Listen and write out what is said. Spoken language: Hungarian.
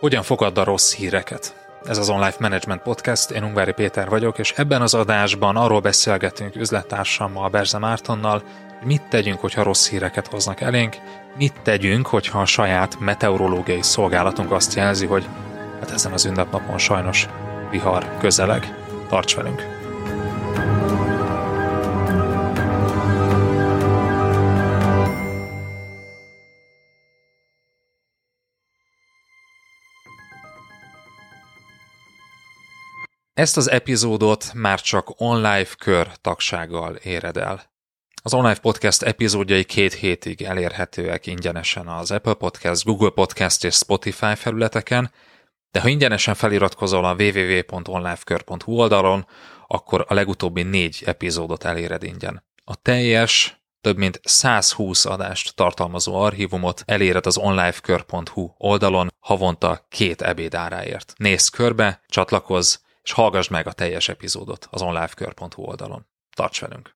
Hogyan fogadd a rossz híreket? Ez az Online Management Podcast, én Ungvári Péter vagyok, és ebben az adásban arról beszélgetünk üzlettársammal, Berze Mártonnal, hogy mit tegyünk, hogyha rossz híreket hoznak elénk, mit tegyünk, hogyha a saját meteorológiai szolgálatunk azt jelzi, hogy hát ezen az ünnepnapon sajnos vihar közeleg. Tarts velünk! Ezt az epizódot már csak online kör tagsággal éred el. Az online podcast epizódjai két hétig elérhetőek ingyenesen az Apple Podcast, Google Podcast és Spotify felületeken, de ha ingyenesen feliratkozol a www.onlifekör.hu oldalon, akkor a legutóbbi négy epizódot eléred ingyen. A teljes, több mint 120 adást tartalmazó archívumot eléred az onlifekör.hu oldalon havonta két ebédáráért. Nézz körbe, csatlakozz, és hallgass meg a teljes epizódot az onlifekör.hu oldalon. Tarts velünk!